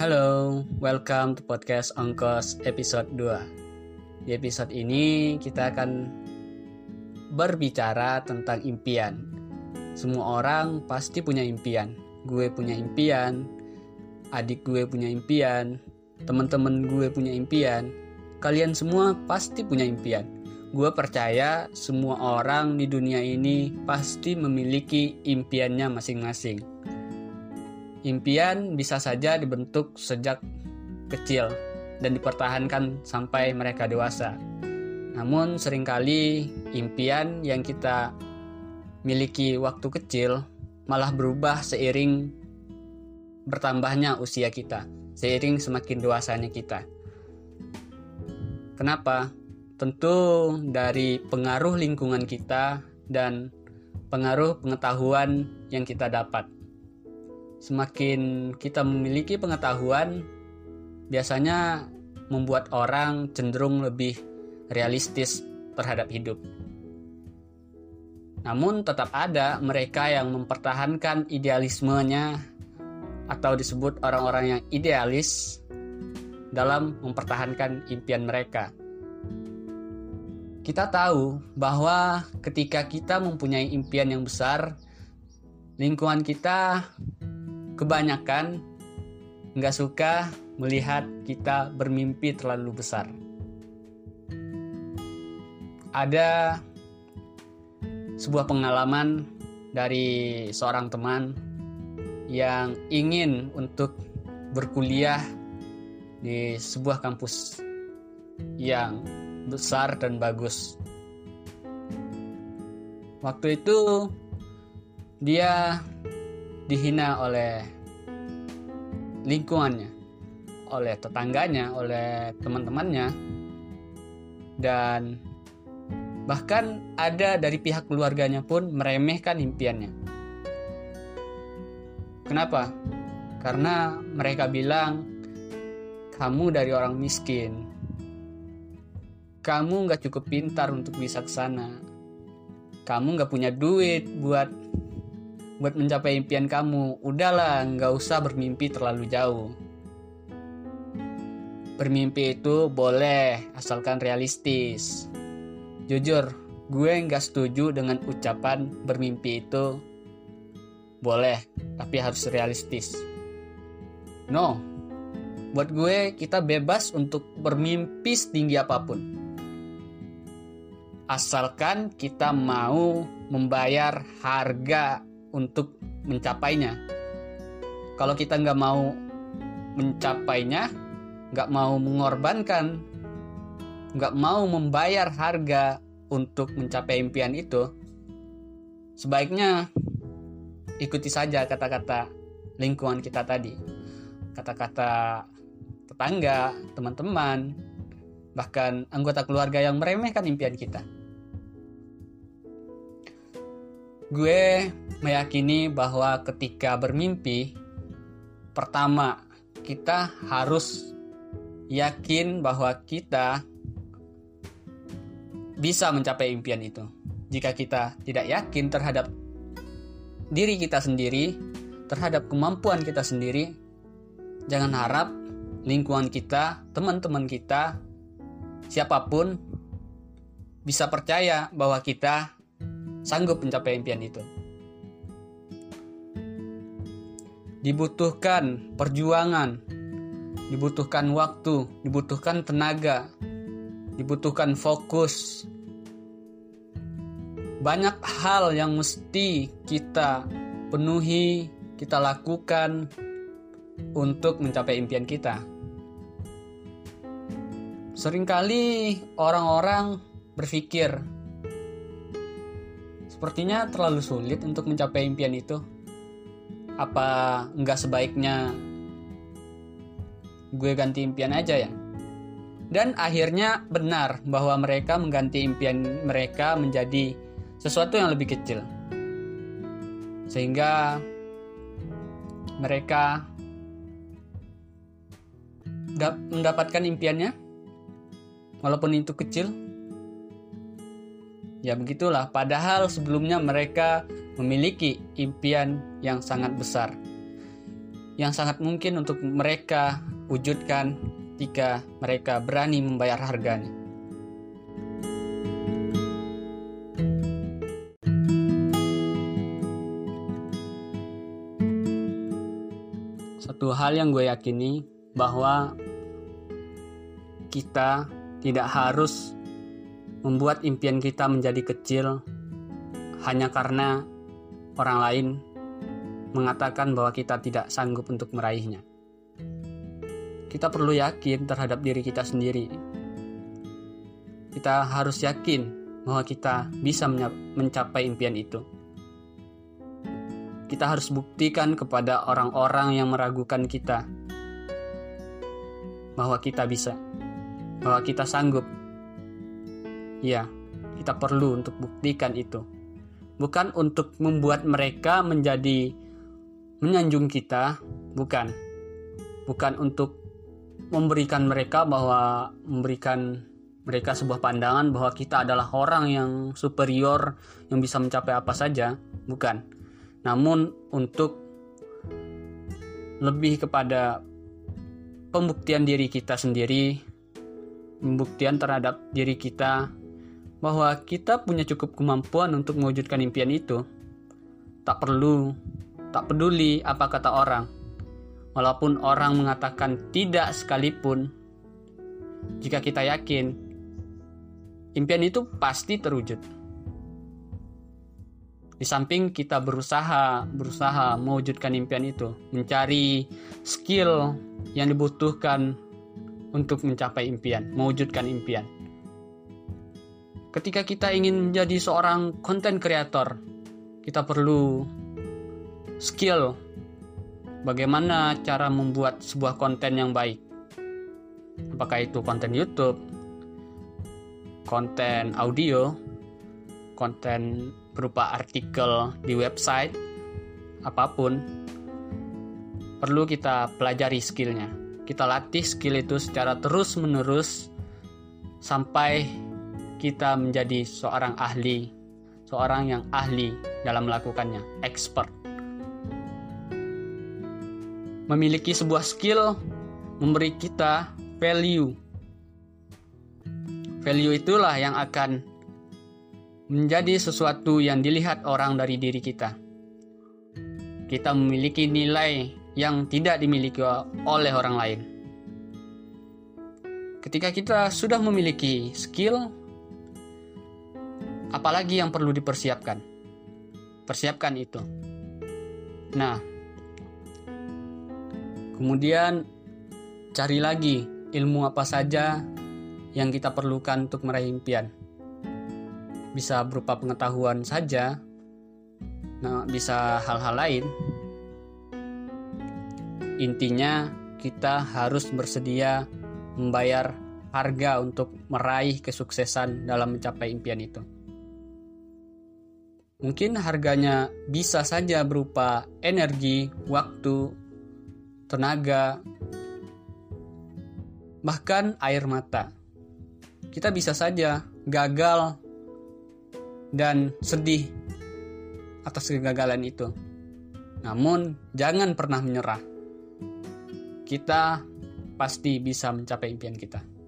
Halo, welcome to podcast Ongkos episode 2. Di episode ini kita akan berbicara tentang impian. Semua orang pasti punya impian. Gue punya impian, adik gue punya impian, teman-teman gue punya impian. Kalian semua pasti punya impian. Gue percaya semua orang di dunia ini pasti memiliki impiannya masing-masing Impian bisa saja dibentuk sejak kecil dan dipertahankan sampai mereka dewasa. Namun sering kali impian yang kita miliki waktu kecil malah berubah seiring bertambahnya usia kita, seiring semakin dewasanya kita. Kenapa? Tentu dari pengaruh lingkungan kita dan pengaruh pengetahuan yang kita dapat semakin kita memiliki pengetahuan, biasanya membuat orang cenderung lebih realistis terhadap hidup. Namun tetap ada mereka yang mempertahankan idealismenya atau disebut orang-orang yang idealis dalam mempertahankan impian mereka. Kita tahu bahwa ketika kita mempunyai impian yang besar, lingkungan kita kebanyakan nggak suka melihat kita bermimpi terlalu besar. Ada sebuah pengalaman dari seorang teman yang ingin untuk berkuliah di sebuah kampus yang besar dan bagus. Waktu itu dia dihina oleh lingkungannya, oleh tetangganya, oleh teman-temannya, dan bahkan ada dari pihak keluarganya pun meremehkan impiannya. Kenapa? Karena mereka bilang kamu dari orang miskin, kamu nggak cukup pintar untuk bisa ke sana, kamu nggak punya duit buat buat mencapai impian kamu. Udahlah, nggak usah bermimpi terlalu jauh. Bermimpi itu boleh, asalkan realistis. Jujur, gue nggak setuju dengan ucapan bermimpi itu boleh, tapi harus realistis. No, buat gue kita bebas untuk bermimpi setinggi apa pun. Asalkan kita mau membayar harga untuk mencapainya. Kalau kita nggak mau mencapainya, nggak mau mengorbankan, nggak mau membayar harga untuk mencapai impian itu, sebaiknya ikuti saja kata-kata lingkungan kita tadi, kata-kata tetangga, teman-teman, bahkan anggota keluarga yang meremehkan impian kita. Gue meyakini bahwa ketika bermimpi, pertama kita harus yakin bahwa kita bisa mencapai impian itu. Jika kita tidak yakin terhadap diri kita sendiri, terhadap kemampuan kita sendiri, jangan harap lingkungan kita, teman-teman kita, siapa pun bisa percaya bahwa kita sanggup mencapai impian itu. Dibutuhkan perjuangan, dibutuhkan waktu, dibutuhkan tenaga, dibutuhkan fokus. Banyak hal yang mesti kita penuhi, kita lakukan untuk mencapai impian kita. Seringkali orang-orang berpikir Sepertinya terlalu sulit untuk mencapai impian itu. Apa nggak sebaiknya gue ganti impian aja ya? Dan akhirnya benar bahwa mereka mengganti impian mereka menjadi sesuatu yang lebih kecil. Sehingga mereka mendapatkan impiannya walaupun itu kecil Ya begitulah, padahal sebelumnya mereka memiliki impian yang sangat besar. yang sangat mungkin untuk mereka wujudkan jika mereka berani membayar harganya. Satu hal yang gue yakini bahwa kita tidak harus membuat impian kita menjadi kecil hanya karena orang lain mengatakan bahwa kita tidak sanggup untuk meraihnya. Kita perlu yakin terhadap diri kita sendiri. Kita harus yakin bahwa kita bisa mencapai impian itu. Kita harus buktikan kepada orang-orang yang meragukan kita bahwa kita bisa, bahwa kita sanggup. Ya, kita perlu untuk buktikan itu. Bukan untuk membuat mereka menjadi menyanjung kita, bukan. Bukan untuk memberikan mereka bahwa memberikan mereka sebuah pandangan bahwa kita adalah orang yang superior yang bisa mencapai apa saja, bukan. Namun untuk lebih kepada pembuktian diri kita sendiri, pembuktian terhadap diri kita bahwa kita punya cukup kemampuan untuk mewujudkan impian itu. Tak perlu Tak peduli apa kata orang, walaupun orang mengatakan tidak sekalipun, jika kita yakin impian itu pasti terwujud. Di samping kita berusaha, berusaha mewujudkan impian itu, mencari skill yang dibutuhkan untuk mencapai impian, mewujudkan impian. Ketika kita ingin menjadi seorang konten kreator, kita perlu skill bagaimana cara membuat sebuah konten yang baik. Apakah itu konten YouTube, konten audio, konten berupa artikel di website, apa pun, perlu kita pelajari skillnya. Kita latih skill itu secara terus-menerus sampai kita menjadi seorang ahli, seorang yang ahli dalam melakukannya, expert memiliki sebuah skill memberi kita value. Value itulah yang akan menjadi sesuatu yang dilihat orang dari diri kita. Kita memiliki nilai yang tidak dimiliki oleh orang lain. Ketika kita sudah memiliki skill, apalagi yang perlu dipersiapkan? Persiapkan itu. Nah, Kemudian cari lagi ilmu apa saja yang kita perlukan untuk meraih impian. Bisa berupa pengetahuan saja, nah bisa hal-hal lain. Intinya kita harus bersedia membayar harga untuk meraih kesuksesan dalam mencapai impian itu. Mungkin harganya bisa saja berupa energi, waktu, tenaga, bahkan air mata. Kita bisa saja gagal dan sedih atas kegagalan itu. Namun, jangan pernah menyerah. Kita pasti bisa mencapai impian kita.